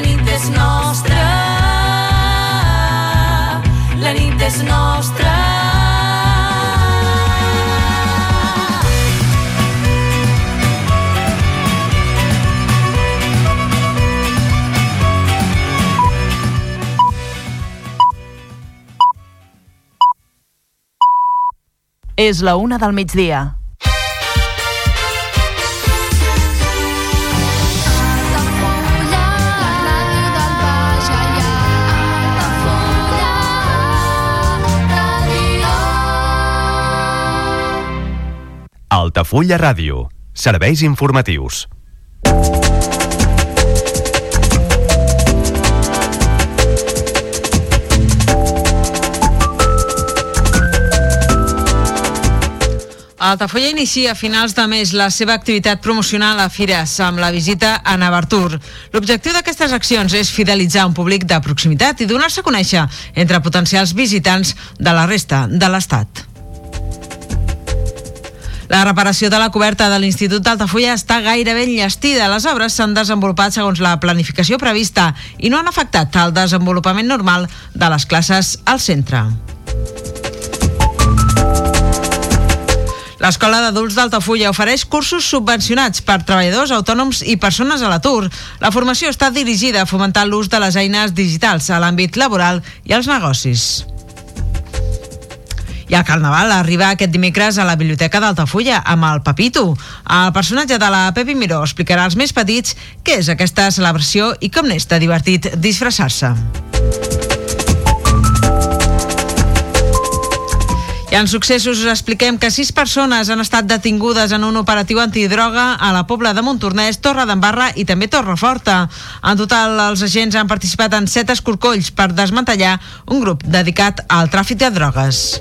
Nit és nostra. La nit és nostra. És la una del migdia. Altafulla Ràdio. Serveis informatius. Altafulla inicia a finals de mes la seva activitat promocional a Fires amb la visita a Navartur. L'objectiu d'aquestes accions és fidelitzar un públic de proximitat i donar-se a conèixer entre potencials visitants de la resta de l'Estat. La reparació de la coberta de l'Institut d'Altafulla està gairebé enllestida. Les obres s'han desenvolupat segons la planificació prevista i no han afectat el desenvolupament normal de les classes al centre. L'Escola d'Adults d'Altafulla ofereix cursos subvencionats per treballadors autònoms i persones a l'atur. La formació està dirigida a fomentar l'ús de les eines digitals a l'àmbit laboral i als negocis. I el Carnaval arriba aquest dimecres a la Biblioteca d'Altafulla amb el Papito. El personatge de la Pepi Miró explicarà als més petits què és aquesta celebració i com n'és de divertit disfressar-se. I en successos us expliquem que sis persones han estat detingudes en un operatiu antidroga a la Pobla de Montornès, Torre d'Embarra i també Torreforta. En total, els agents han participat en set escorcolls per desmantellar un grup dedicat al tràfic de drogues.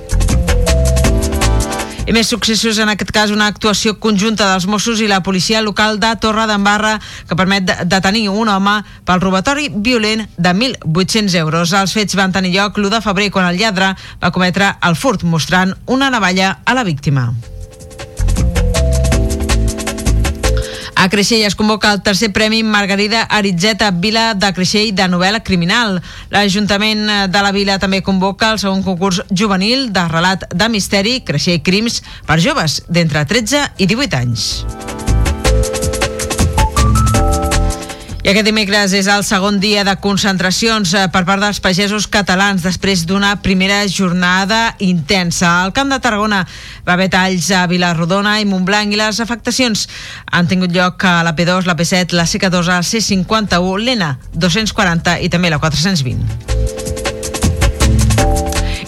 I més successos, en aquest cas una actuació conjunta dels Mossos i la policia local de Torre d'Embarra que permet detenir un home pel robatori violent de 1.800 euros. Els fets van tenir lloc l'1 de febrer quan el lladre va cometre el furt mostrant una navalla a la víctima. A Creixell es convoca el tercer Premi Margarida Aritzeta Vila de Creixell de novel·la criminal. L'Ajuntament de la Vila també convoca el segon concurs juvenil de relat de misteri Creixell Crims per joves d'entre 13 i 18 anys. I aquest dimecres és el segon dia de concentracions eh, per part dels pagesos catalans després d'una primera jornada intensa. Al Camp de Tarragona va haver talls a Vilarrodona i Montblanc i les afectacions han tingut lloc a la P2, la P7, la C14, la C51, l'ENA 240 i també la 420.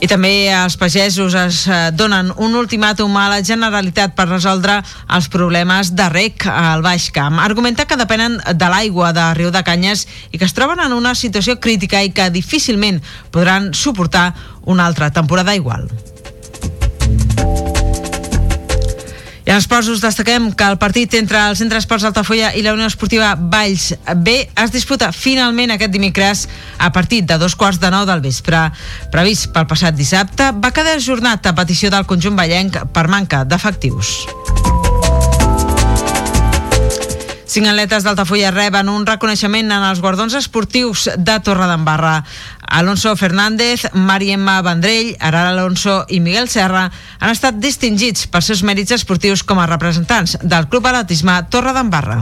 I també els pagesos es eh, donen un ultimàtum a la Generalitat per resoldre els problemes de rec al Baix Camp. Argumenta que depenen de l'aigua de Riu de Canyes i que es troben en una situació crítica i que difícilment podran suportar una altra temporada igual. I en esports us destaquem que el partit entre el Centre Esports Altafulla i la Unió Esportiva Valls B es disputa finalment aquest dimecres a partir de dos quarts de nou del vespre. Previst pel passat dissabte, va quedar ajornat a petició del conjunt ballenc per manca d'efectius. Cinc atletes d'Altafulla reben un reconeixement en els guardons esportius de Torredembarra. Alonso Fernández, Mari Emma Vendrell, Arar Alonso i Miguel Serra han estat distingits pels seus mèrits esportius com a representants del Club Atletisme Torredembarra.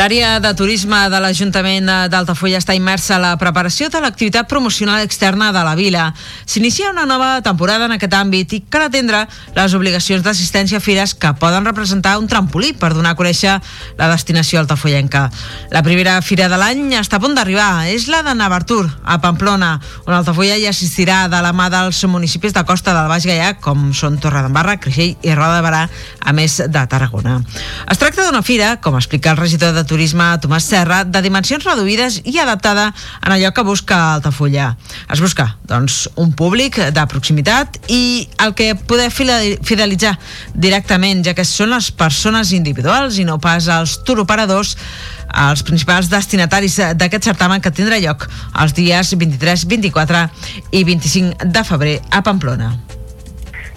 L'àrea de turisme de l'Ajuntament d'Altafulla està immersa a la preparació de l'activitat promocional externa de la vila. S'inicia una nova temporada en aquest àmbit i cal atendre les obligacions d'assistència a fires que poden representar un trampolí per donar a conèixer la destinació altafullenca. La primera fira de l'any està a punt d'arribar. És la de Navartur, a Pamplona, on Altafulla hi assistirà de la mà dels municipis de costa del Baix Gaià, com són Torredembarra, Creixell i Roda de Barà, a més de Tarragona. Es tracta d'una fira, com explica el regidor de Turisme Tomàs Serra de dimensions reduïdes i adaptada en allò que busca Altafulla. Es busca, doncs, un públic de proximitat i el que poder fidelitzar directament, ja que són les persones individuals i no pas els turoperadors els principals destinataris d'aquest certamen que tindrà lloc els dies 23, 24 i 25 de febrer a Pamplona.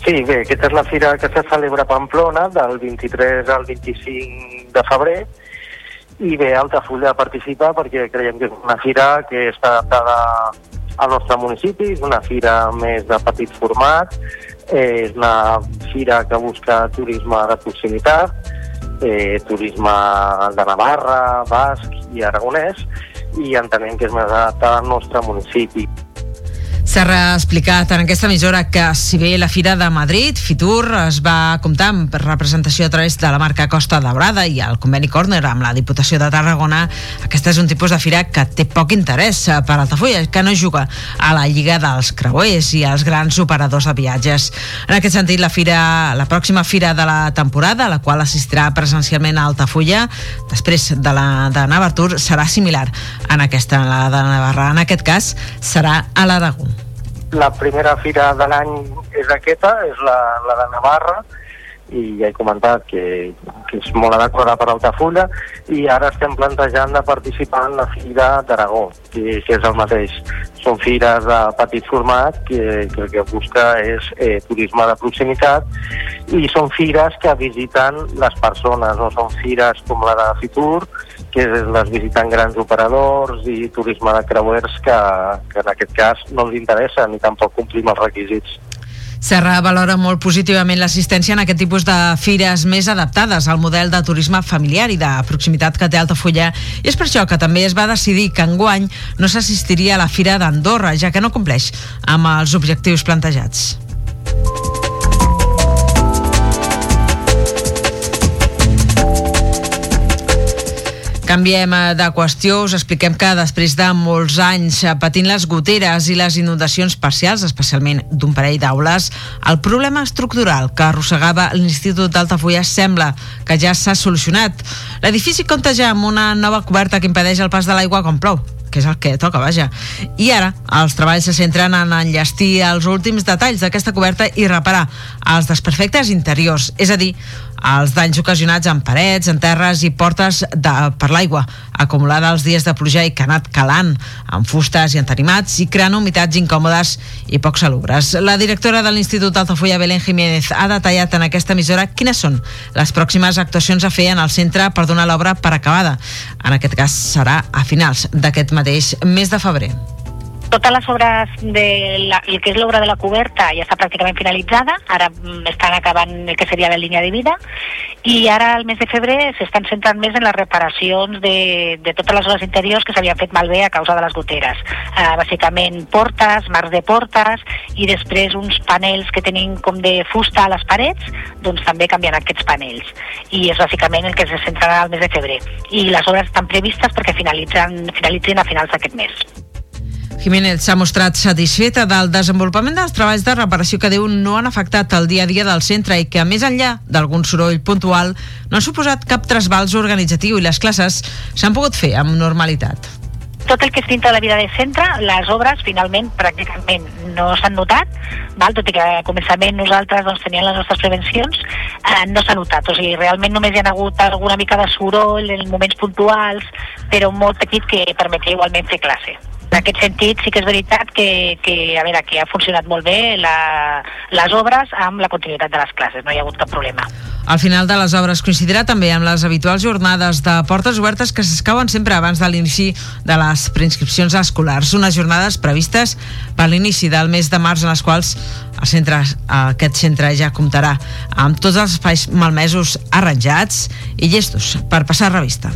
Sí, bé, aquesta és la fira que se celebra a Pamplona del 23 al 25 de febrer i bé, Altafulla participa perquè creiem que és una fira que està adaptada al nostre municipi, és una fira més de petit format, eh, és una fira que busca turisme de proximitat, eh, turisme de Navarra, Basc i Aragonès, i entenem que és més adaptada al nostre municipi. S'ha explicat en aquesta emissora que si bé la Fira de Madrid, Fitur, es va comptar amb representació a través de la marca Costa Daurada i el conveni Corner amb la Diputació de Tarragona, aquesta és un tipus de fira que té poc interès per Altafulla, que no juga a la Lliga dels Creuers i als grans operadors de viatges. En aquest sentit, la fira, la pròxima fira de la temporada, a la qual assistirà presencialment a Altafulla, després de la de Navartur, serà similar en aquesta, la de Navarra. En aquest cas, serà a l'Aragó. La primera fira de l'any és aquesta, és la, la de Navarra, i ja he comentat que, que és molt adequada per Altafulla i ara estem plantejant de participar en la Fira d'Aragó, que, que és el mateix. Són fires de petit format que, que el que busca és eh, turisme de proximitat i són fires que visiten les persones, no són fires com la de Fitur, que les visiten grans operadors i turisme de creuers que, que en aquest cas no els interessa ni tampoc complim els requisits. Serra valora molt positivament l'assistència en aquest tipus de fires més adaptades al model de turisme familiar i de proximitat que té Altafulla i és per això que també es va decidir que enguany no s'assistiria a la Fira d'Andorra, ja que no compleix amb els objectius plantejats. Canviem eh, de qüestió, us expliquem que després de molts anys eh, patint les goteres i les inundacions parcials, especialment d'un parell d'aules, el problema estructural que arrossegava l'Institut d'Altafulla sembla que ja s'ha solucionat. L'edifici compta ja amb una nova coberta que impedeix el pas de l'aigua quan plou que és el que toca, vaja. I ara els treballs se centren en enllestir els últims detalls d'aquesta coberta i reparar els desperfectes interiors, és a dir, els danys ocasionats en parets, en terres i portes de, per l'aigua acumulada els dies de pluja i que ha anat calant amb fustes i entenimats i creant humitats incòmodes i poc salubres. La directora de l'Institut d'Altafulla, Belén Jiménez, ha detallat en aquesta emissora quines són les pròximes actuacions a fer en el centre per donar l'obra per acabada. En aquest cas serà a finals d'aquest mateix mes de febrer totes les obres de la, el que és l'obra de la coberta ja està pràcticament finalitzada, ara mm, estan acabant el que seria la línia de vida i ara al mes de febrer s'estan centrant més en les reparacions de, de totes les obres interiors que s'havien fet malbé a causa de les goteres. Uh, bàsicament portes, marcs de portes i després uns panels que tenim com de fusta a les parets, doncs també canviant aquests panels. I és bàsicament el que se centrarà al mes de febrer. I les obres estan previstes perquè finalitzen, finalitzin a finals d'aquest mes. Jiménez s'ha mostrat satisfeta del desenvolupament dels treballs de reparació que diu no han afectat el dia a dia del centre i que, més enllà d'algun soroll puntual, no han suposat cap trasbals organitzatiu i les classes s'han pogut fer amb normalitat tot el que és dintre de la vida de centre, les obres finalment pràcticament no s'han notat, val? tot i que a començament nosaltres doncs, teníem les nostres prevencions, eh, no s'ha notat. O sigui, realment només hi ha hagut alguna mica de soroll en moments puntuals, però molt petit que permetia igualment fer classe. En aquest sentit, sí que és veritat que, que, a veure, que ha funcionat molt bé la, les obres amb la continuïtat de les classes, no hi ha hagut cap problema. Al final de les obres coincidirà també amb les habituals jornades de portes obertes que s'escauen sempre abans de l'inici de les preinscripcions escolars. Unes jornades previstes per l'inici del mes de març en les quals el centre, aquest centre ja comptarà amb tots els espais malmesos arranjats i llestos per passar revista.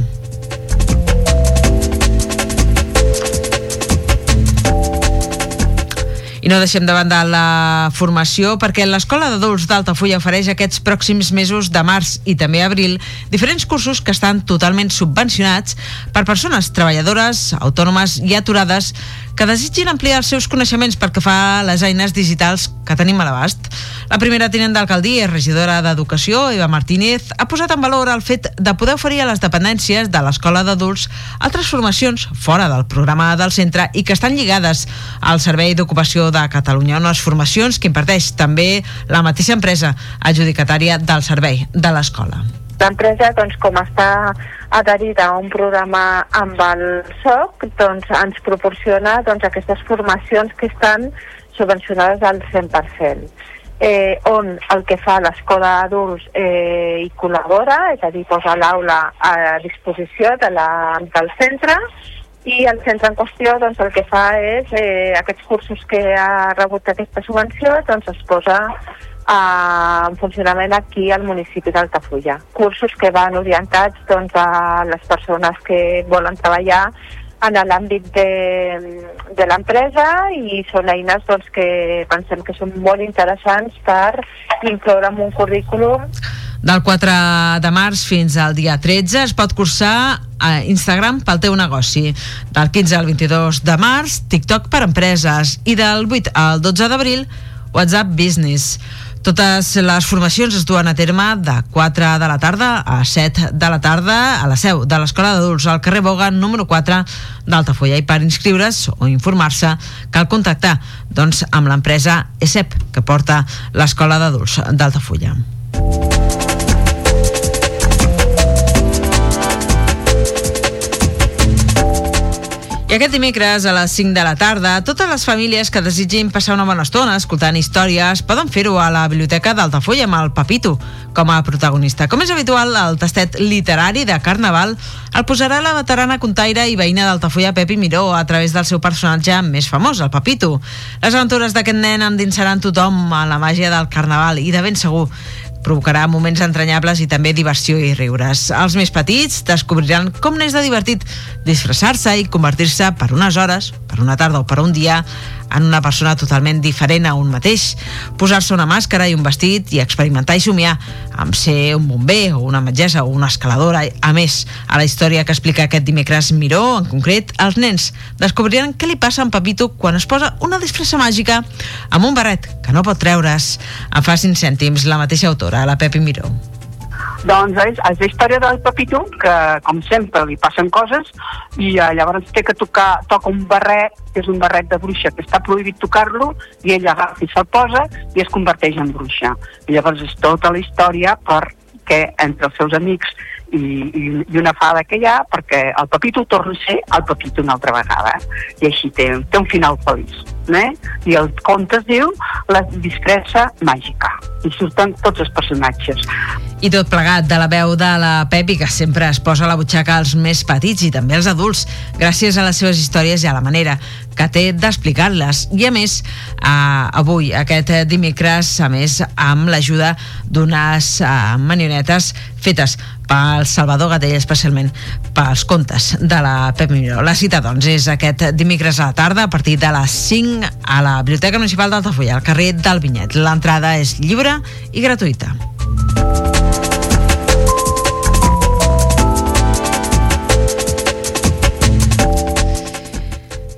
I no deixem de banda la formació perquè l'Escola d'Adults d'Altafulla ofereix aquests pròxims mesos de març i també abril diferents cursos que estan totalment subvencionats per persones treballadores, autònomes i aturades que desitgin ampliar els seus coneixements pel que fa a les eines digitals que tenim a l'abast. La primera tinent d'alcaldia i regidora d'Educació, Eva Martínez, ha posat en valor el fet de poder oferir a les dependències de l'Escola d'Adults altres formacions fora del programa del centre i que estan lligades al Servei d'Ocupació de Catalunya, unes formacions que imparteix també la mateixa empresa adjudicatària del servei de l'escola. L'empresa, doncs, com està adherida a un programa amb el SOC, doncs, ens proporciona doncs, aquestes formacions que estan subvencionades al 100%. Eh, on el que fa l'escola d'adults eh, hi col·labora, és a dir, posa l'aula a disposició de la, del centre i el centre en qüestió doncs, el que fa és eh, aquests cursos que ha rebut aquesta subvenció doncs es posa eh, en funcionament aquí al municipi d'Altafulla. Cursos que van orientats doncs, a les persones que volen treballar en l'àmbit de, de l'empresa i són eines doncs, que pensem que són molt interessants per incloure en un currículum del 4 de març fins al dia 13 es pot cursar a Instagram pel teu negoci. Del 15 al 22 de març, TikTok per empreses. I del 8 al 12 d'abril, WhatsApp Business. Totes les formacions es duen a terme de 4 de la tarda a 7 de la tarda a la seu de l'Escola d'Adults al carrer Boga número 4 d'Altafulla i per inscriure's o informar-se cal contactar doncs, amb l'empresa ESEP que porta l'Escola d'Adults d'Altafulla. I aquest dimecres a les 5 de la tarda, totes les famílies que desitgin passar una bona estona escoltant històries poden fer-ho a la Biblioteca d'Altafulla amb el Papito com a protagonista. Com és habitual, el tastet literari de Carnaval el posarà la veterana contaire i veïna d'Altafulla Pepi Miró a través del seu personatge més famós, el Papito. Les aventures d'aquest nen endinsaran tothom a la màgia del Carnaval i de ben segur provocarà moments entranyables i també diversió i riures. Els més petits descobriran com n'és de divertit disfressar-se i convertir-se per unes hores, per una tarda o per un dia, en una persona totalment diferent a un mateix, posar-se una màscara i un vestit i experimentar i somiar amb ser un bomber o una metgessa o una escaladora. A més, a la història que explica aquest dimecres Miró, en concret, els nens descobriran què li passa a en Pepito quan es posa una disfressa màgica amb un barret que no pot treure's. En fa 5 cèntims la mateixa autora, la Pepi Miró. Doncs és, és la història del Pepito, que com sempre li passen coses, i eh, llavors té que tocar, toca un barret, que és un barret de bruixa, que està prohibit tocar-lo, i ell agafa i se'l posa i es converteix en bruixa. I llavors és tota la història perquè entre els seus amics i, i, i una fada que hi ha perquè el Pepito torna a ser el Pepito una altra vegada i així té, té un final feliç eh? i el conte es diu La disfressa màgica i surten tots els personatges i tot plegat de la veu de la Pepi, que sempre es posa a la butxaca als més petits i també als adults, gràcies a les seves històries i a la manera que té d'explicar-les. I a més, eh, avui, aquest dimecres, a més, amb l'ajuda d'unes eh, marionetes fetes pel Salvador Gatell, especialment pels contes de la Pep Miró. La cita, doncs, és aquest dimecres a la tarda, a partir de les 5 a la Biblioteca Municipal d'Altafulla, al carrer del Vinyet. L'entrada és lliure i gratuïta.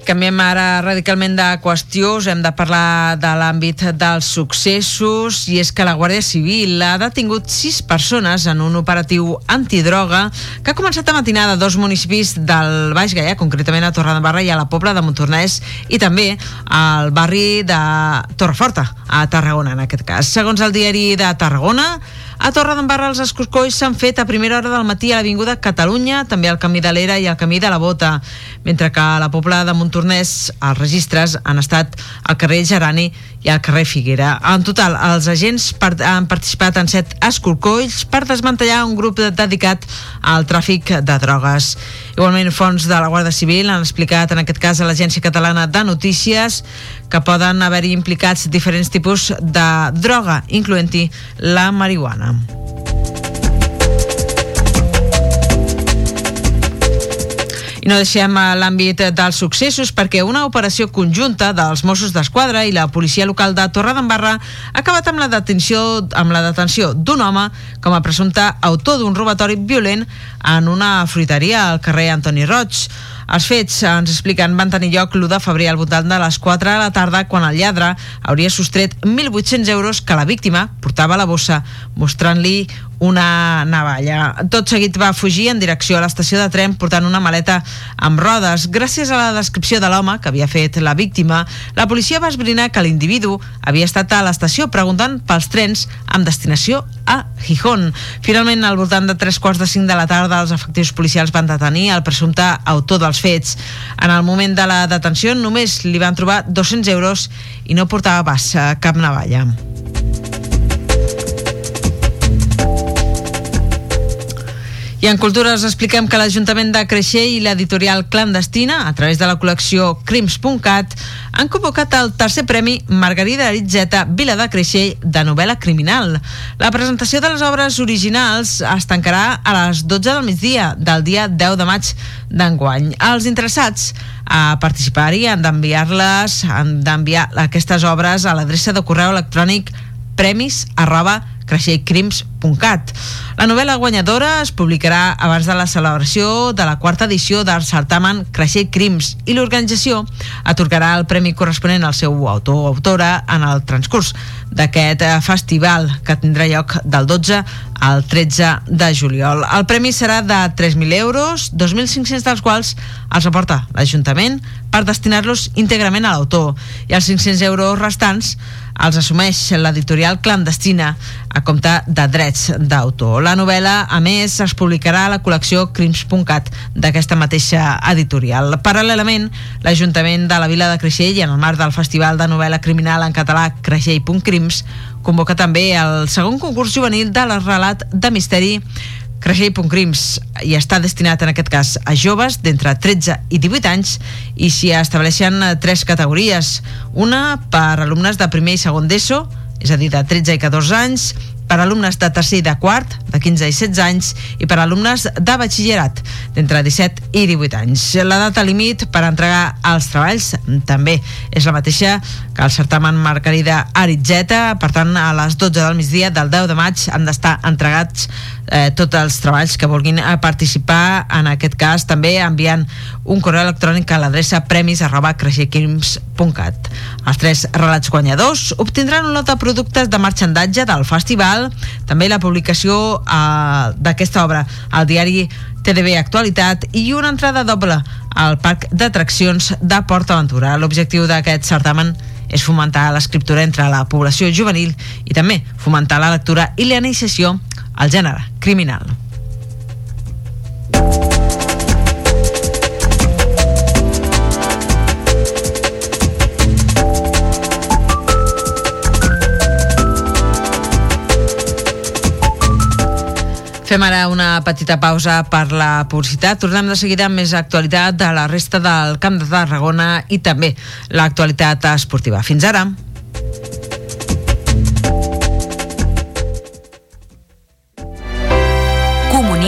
Canviem ara radicalment de qüestió, us hem de parlar de l'àmbit dels successos. I és que la Guàrdia Civil ha detingut sis persones en un operatiu antidroga que ha començat a matinar de dos municipis del Baix Gaià, concretament a Torredembarra i a la Pobla de Montornès i també al barri de Torreforta, a Tarragona en aquest cas. Segons el diari de Tarragona, a Torredembarra els escorcolls s'han fet a primera hora del matí a l'Avinguda Catalunya, també al Camí de l'Era i al Camí de la Bota, mentre que a la Pobla de Montornès els registres han estat al carrer Gerani i al carrer Figuera. En total, els agents part han participat en set escorcolls per desmantellar un grup dedicat al tràfic de drogues. Igualment, fons de la Guàrdia Civil han explicat en aquest cas a l'Agència Catalana de Notícies que poden haver-hi implicats diferents tipus de droga, incloent-hi la marihuana. No deixem a l'àmbit dels successos perquè una operació conjunta dels Mossos d'Esquadra i la policia local de Torredembarra ha acabat amb la detenció amb la detenció d'un home com a presumpte autor d'un robatori violent en una fruiteria al carrer Antoni Roig. Els fets, ens expliquen, van tenir lloc l'1 de febrer al voltant de les 4 de la tarda quan el lladre hauria sostret 1.800 euros que la víctima portava a la bossa, mostrant-li una navalla. Tot seguit va fugir en direcció a l'estació de tren portant una maleta amb rodes. Gràcies a la descripció de l'home que havia fet la víctima, la policia va esbrinar que l'individu havia estat a l'estació preguntant pels trens amb destinació a Gijón. Finalment, al voltant de tres quarts de cinc de la tarda, els efectius policials van detenir el presumpte autor dels fets. En el moment de la detenció només li van trobar 200 euros i no portava pas cap navalla. I en Cultura us expliquem que l'Ajuntament de Creixell i l'editorial clandestina, a través de la col·lecció Crims.cat, han convocat el tercer premi Margarida Aritzeta Vila de Creixell de novel·la criminal. La presentació de les obres originals es tancarà a les 12 del migdia del dia 10 de maig d'enguany. Els interessats a participar-hi han d'enviar-les, han d'enviar aquestes obres a l'adreça de correu electrònic premis arroba creixellcrims.cat. La novel·la guanyadora es publicarà abans de la celebració de la quarta edició del certamen Creixell Crims i l'organització atorgarà el premi corresponent al seu autor o autora en el transcurs d'aquest eh, festival que tindrà lloc del 12 al 13 de juliol. El premi serà de 3.000 euros, 2.500 dels quals els aporta l'Ajuntament per destinar-los íntegrament a l'autor i els 500 euros restants els assumeix l'editorial clandestina a compte de drets d'autor. La novel·la, a més, es publicarà a la col·lecció Crims.cat d'aquesta mateixa editorial. Paral·lelament, l'Ajuntament de la Vila de Creixell, en el marc del Festival de Novel·la Criminal en català Creixell.crims, convoca també el segon concurs juvenil de la relat de misteri Creixell.crims i està destinat en aquest cas a joves d'entre 13 i 18 anys i s'hi estableixen eh, tres categories. Una per alumnes de primer i segon d'ESO, és a dir, de 13 i 14 anys, per alumnes de tercer i de quart, de 15 i 16 anys, i per alumnes de batxillerat, d'entre 17 i 18 anys. La data límit per entregar els treballs també és la mateixa que el certamen Margarida Aritzeta, per tant, a les 12 del migdia del 10 de maig han d'estar entregats eh, tots els treballs que vulguin eh, participar, en aquest cas també enviant un correu electrònic a l'adreça premis arroba creixequims.cat. Els tres relats guanyadors obtindran un lot de productes de marxandatge del festival, també la publicació eh, d'aquesta obra al diari TDB Actualitat i una entrada doble al parc d'atraccions de Port Aventura. L'objectiu d'aquest certamen és fomentar l'escriptura entre la població juvenil i també fomentar la lectura i la iniciació al gènere criminal. Fem ara una petita pausa per la publicitat. Tornem de seguida amb més actualitat de la resta del Camp de Tarragona i també l'actualitat esportiva. Fins ara.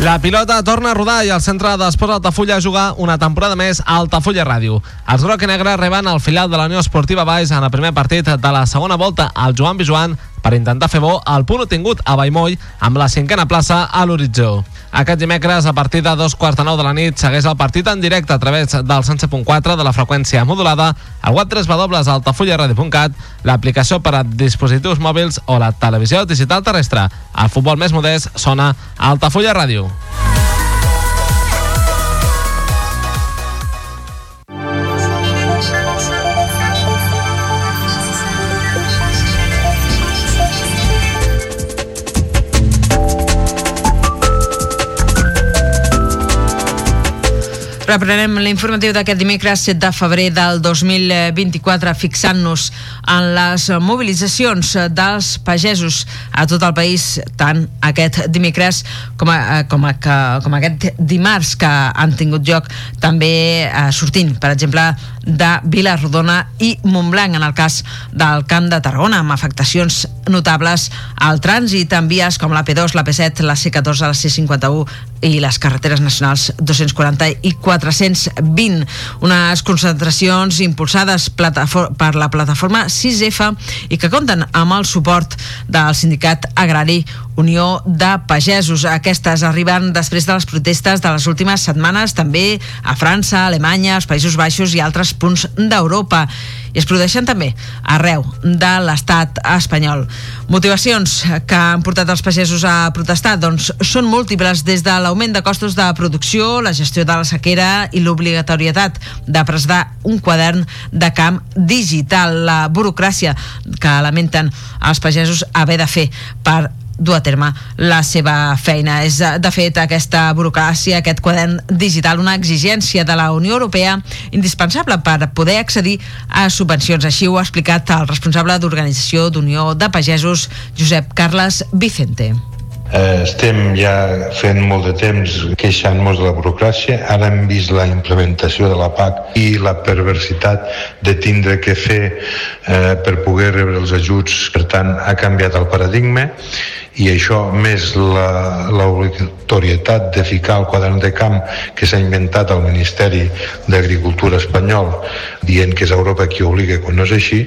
La pilota torna a rodar i el centre d'Esports Altafulla a jugar una temporada més a Altafulla Ràdio. Els groc i negre reben el filial de la Unió Esportiva Baix en el primer partit de la segona volta al Joan Bijuan per intentar fer bo el punt obtingut a Vallmoll amb la cinquena plaça a l'horitzó. Aquest dimecres, a partir de dos quarts de nou de la nit, segueix el partit en directe a través del 107.4 de la freqüència modulada, al web 3 www.altafullaradio.cat, l'aplicació per a dispositius mòbils o la televisió digital terrestre. El futbol més modest sona a Altafulla Ràdio. Reprenem l'informatiu d'aquest dimecres 7 de febrer del 2024 fixant-nos en les mobilitzacions dels pagesos a tot el país tant aquest dimecres com, a, com, a, com aquest dimarts que han tingut lloc també eh, sortint, per exemple de Vilarrodona i Montblanc en el cas del Camp de Tarragona amb afectacions notables al trànsit en vies com la P2, la P7, la C14, la C51 i les carreteres nacionals 240 i 420. Unes concentracions impulsades per la plataforma 6F i que compten amb el suport del sindicat agrari Unió de Pagesos. Aquestes arriben després de les protestes de les últimes setmanes també a França, Alemanya, els Països Baixos i altres punts d'Europa i es produeixen també arreu de l'estat espanyol. Motivacions que han portat els pagesos a protestar doncs són múltiples des de l'augment de costos de producció, la gestió de la sequera i l'obligatorietat de presentar un quadern de camp digital, la burocràcia que lamenten els pagesos haver de fer per dur a terme la seva feina. És, de fet, aquesta burocràcia, aquest quadern digital, una exigència de la Unió Europea indispensable per poder accedir a subvencions. Així ho ha explicat el responsable d'Organització d'Unió de Pagesos, Josep Carles Vicente. Eh, estem ja fent molt de temps queixant-nos de la burocràcia. Ara hem vist la implementació de la PAC i la perversitat de tindre que fer eh, per poder rebre els ajuts. Per tant, ha canviat el paradigma i això més l'obligatorietat de ficar el quadern de camp que s'ha inventat al Ministeri d'Agricultura espanyol dient que és Europa qui obliga quan no és així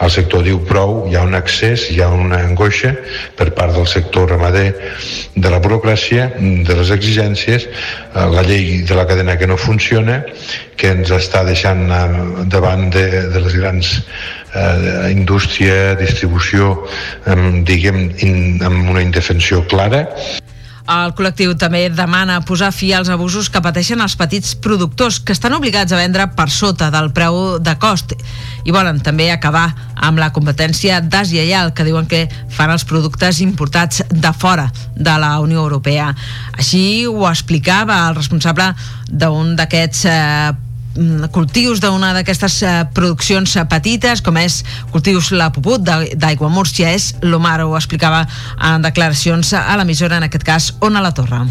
el sector diu prou, hi ha un accés hi ha una angoixa per part del sector ramader de la burocràcia de les exigències eh, la llei de la cadena que no funciona que ens està deixant eh, davant de, de les grans eh, indústria, distribució, eh, diguem, in, amb una indefensió clara. El col·lectiu també demana posar fi als abusos que pateixen els petits productors que estan obligats a vendre per sota del preu de cost i volen també acabar amb la competència deslleial que diuen que fan els productes importats de fora de la Unió Europea. Així ho explicava el responsable d'un d'aquests eh, cultius d'una d'aquestes uh, produccions uh, petites, com és cultius La Puput d'Aigua Múrcia, és l'Omar, ho explicava en declaracions a l'emissora, en aquest cas, Ona la Torre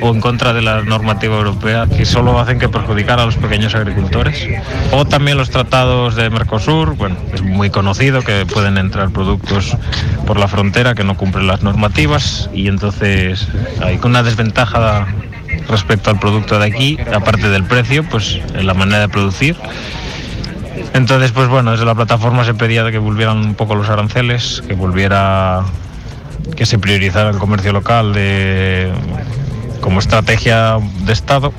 o en contra de la normativa europea que solo hacen que perjudicar a los pequeños agricultores. O también los tratados de Mercosur, bueno, es muy conocido que pueden entrar productos por la frontera que no cumplen las normativas y entonces hay una desventaja respecto al producto de aquí, aparte del precio, pues la manera de producir. Entonces, pues bueno, desde la plataforma se pedía que volvieran un poco los aranceles, que volviera, que se priorizara el comercio local de, como estrategia de Estado.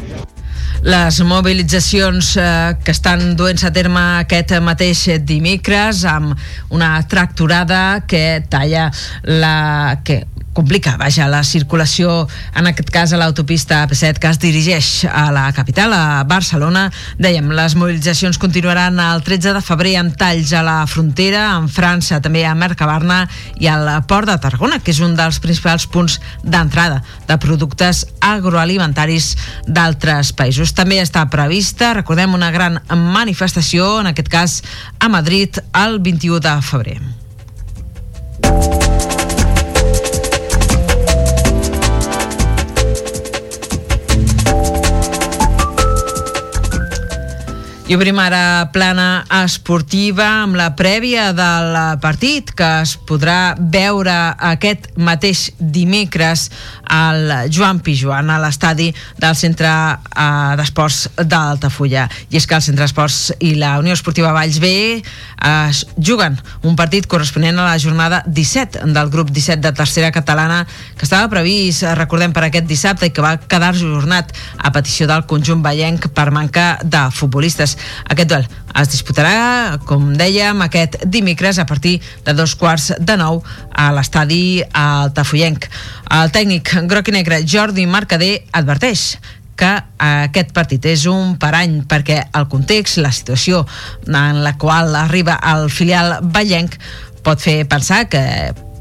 Les mobilitzacions eh, que estan duent a terme aquest mateix dimecres amb una tracturada que talla la... que complica, vaja, la circulació, en aquest cas a l'autopista AP7 que es dirigeix a la capital, a Barcelona. Dèiem, les mobilitzacions continuaran el 13 de febrer amb talls a la frontera, amb França, també a Mercabarna i al Port de Tarragona, que és un dels principals punts d'entrada de productes agroalimentaris d'altres països. També està prevista, recordem, una gran manifestació, en aquest cas a Madrid, el 21 de febrer. I obrim ara plana esportiva amb la prèvia del partit que es podrà veure aquest mateix dimecres al Joan Pijuan a l'estadi del Centre eh, d'Esports d'Altafulla. I és que el Centre d'Esports i la Unió Esportiva Valls B es juguen un partit corresponent a la jornada 17 del grup 17 de tercera catalana que estava previst, recordem, per aquest dissabte i que va quedar jornat a petició del conjunt vallenc per manca de futbolistes. Aquest duel es disputarà, com dèiem, aquest dimecres a partir de dos quarts de nou a l'estadi Altafollenc. El tècnic groc i negre Jordi Mercader adverteix que aquest partit és un parany perquè el context, la situació en la qual arriba el filial ballenc pot fer pensar que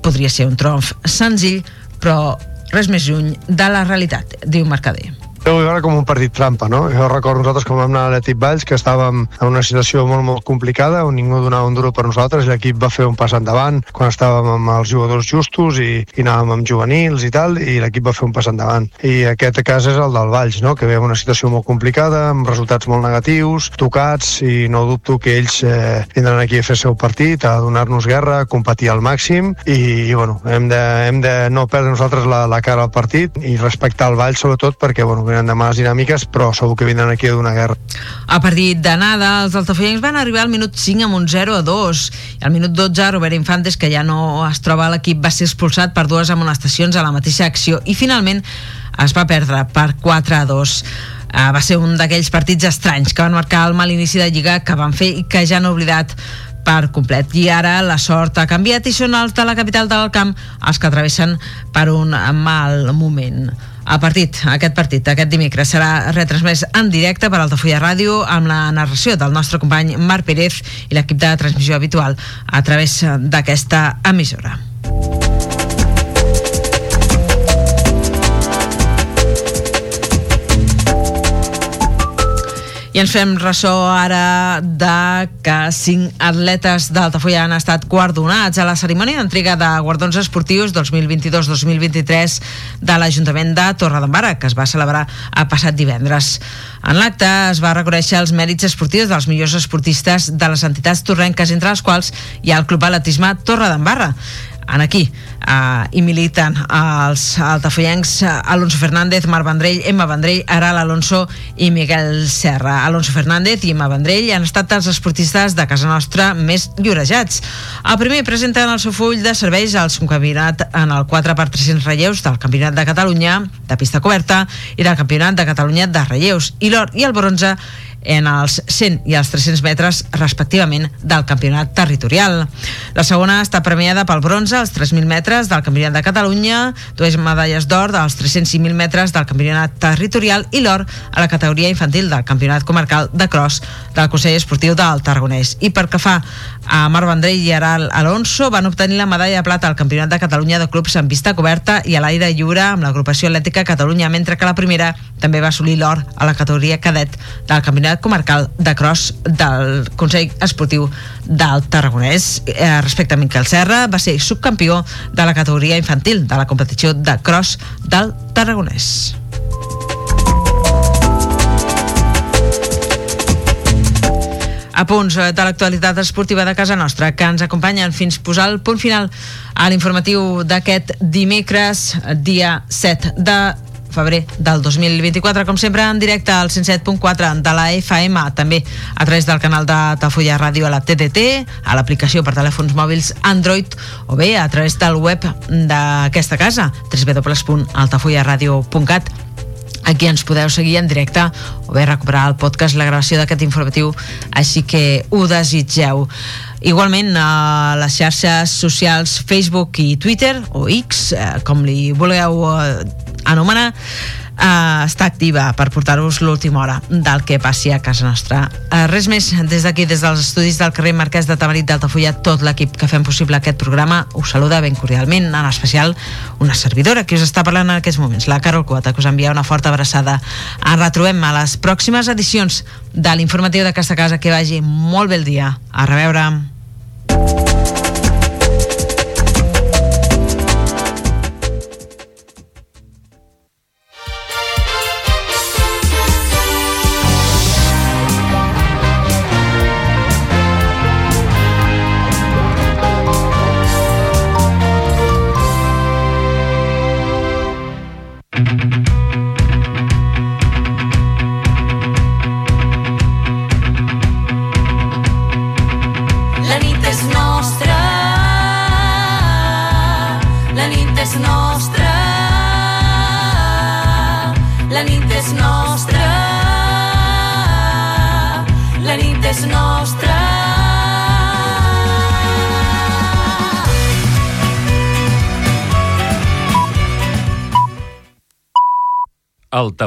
podria ser un tronf senzill, però res més lluny de la realitat, diu Mercader Ho veure com un partit trampa, no? Jo recordo nosaltres com vam anar a l'Etip Valls, que estàvem en una situació molt, molt complicada, on ningú donava un duro per nosaltres, i l'equip va fer un pas endavant quan estàvem amb els jugadors justos i, i anàvem amb juvenils i tal, i l'equip va fer un pas endavant. I aquest cas és el del Valls, no? que ve una situació molt complicada, amb resultats molt negatius, tocats, i no dubto que ells eh, vindran aquí a fer el seu partit, a donar-nos guerra, a competir al màxim, i, i bueno, hem de, hem de no perdre nosaltres la, la cara al partit i respectar el Valls sobretot perquè bueno, venen de males dinàmiques, però segur que vindran aquí a donar guerra. A partir d'anada, els altafollencs van arribar al minut 5 amb un 0 a 2. I al minut 12, Robert Infantes, que ja no es troba a l'equip, va ser expulsat per dues amonestacions a la mateixa acció i finalment es va perdre per 4 a 2. Uh, va ser un d'aquells partits estranys que van marcar el mal inici de Lliga que van fer i que ja han oblidat per complet. I ara la sort ha canviat i són els de la capital del camp els que travessen per un mal moment. El partit, aquest partit, aquest dimecres, serà retransmès en directe per Altafulla Ràdio amb la narració del nostre company Marc Pérez i l'equip de transmissió habitual a través d'aquesta emissora. I ens fem ressò ara de que cinc atletes d'Altafulla han estat guardonats a la cerimònia d'entrega de guardons esportius 2022-2023 de l'Ajuntament de Torredembarra, que es va celebrar a passat divendres. En l'acte es va reconèixer els mèrits esportius dels millors esportistes de les entitats torrenques, entre les quals hi ha el Club Atletisme Torredembarra en aquí uh, hi militen els altafollencs Alonso Fernández, Marc Vendrell, Emma Vendrell, Aral Alonso i Miguel Serra. Alonso Fernández i Emma Vendrell han estat els esportistes de casa nostra més llorejats. El primer presenta en el seu full de serveis el subcampionat en el 4x300 relleus del Campionat de Catalunya de pista coberta i del Campionat de Catalunya de relleus i l'or i el bronze en els 100 i els 300 metres respectivament del campionat territorial. La segona està premiada pel bronze als 3.000 metres del campionat de Catalunya, dues medalles d'or dels 300 i 1.000 metres del campionat territorial i l'or a la categoria infantil del campionat comarcal de cross del Consell Esportiu del Tarragonès. I per que fa a Marc Vendrell i Aral Alonso van obtenir la medalla de plata al Campionat de Catalunya de clubs en pista coberta i a l'aire lliure amb l'agrupació atlètica Catalunya, mentre que la primera també va assolir l'or a la categoria cadet del Campionat Comarcal de Cross del Consell Esportiu del Tarragonès. Eh, respecte a Miquel Serra, va ser subcampió de la categoria infantil de la competició de Cross del Tarragonès. a punts de l'actualitat esportiva de casa nostra que ens acompanyen fins posar el punt final a l'informatiu d'aquest dimecres, dia 7 de febrer del 2024, com sempre en directe al 107.4 de la FM, també a través del canal de Tafulla Ràdio a la TDT, a l'aplicació per telèfons mòbils Android o bé a través del web d'aquesta casa, www.altafullaradio.cat Aquí ens podeu seguir en directe o bé recuperar el podcast, la gravació d'aquest informatiu, així que ho desitgeu. Igualment, a les xarxes socials Facebook i Twitter, o X, eh, com li vulgueu eh, anomenar, eh, està activa per portar-vos l'última hora del que passi a casa nostra. Eh, res més, des d'aquí, des dels estudis del carrer Marquès de Tamarit d'Altafulla, tot l'equip que fem possible aquest programa us saluda ben cordialment, en especial una servidora que us està parlant en aquests moments, la Carol Quota, que us envia una forta abraçada. Ens retrobem a les pròximes edicions de l'informatiu d'aquesta casa. Que vagi molt bé el dia. A reveure.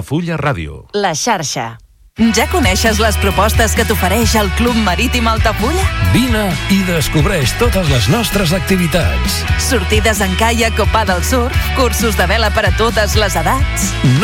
Altafulla Ràdio. La xarxa. Ja coneixes les propostes que t'ofereix el Club Marítim Altafulla? Vine i descobreix totes les nostres activitats. Sortides en caiac o pa del surf, cursos de vela per a totes les edats...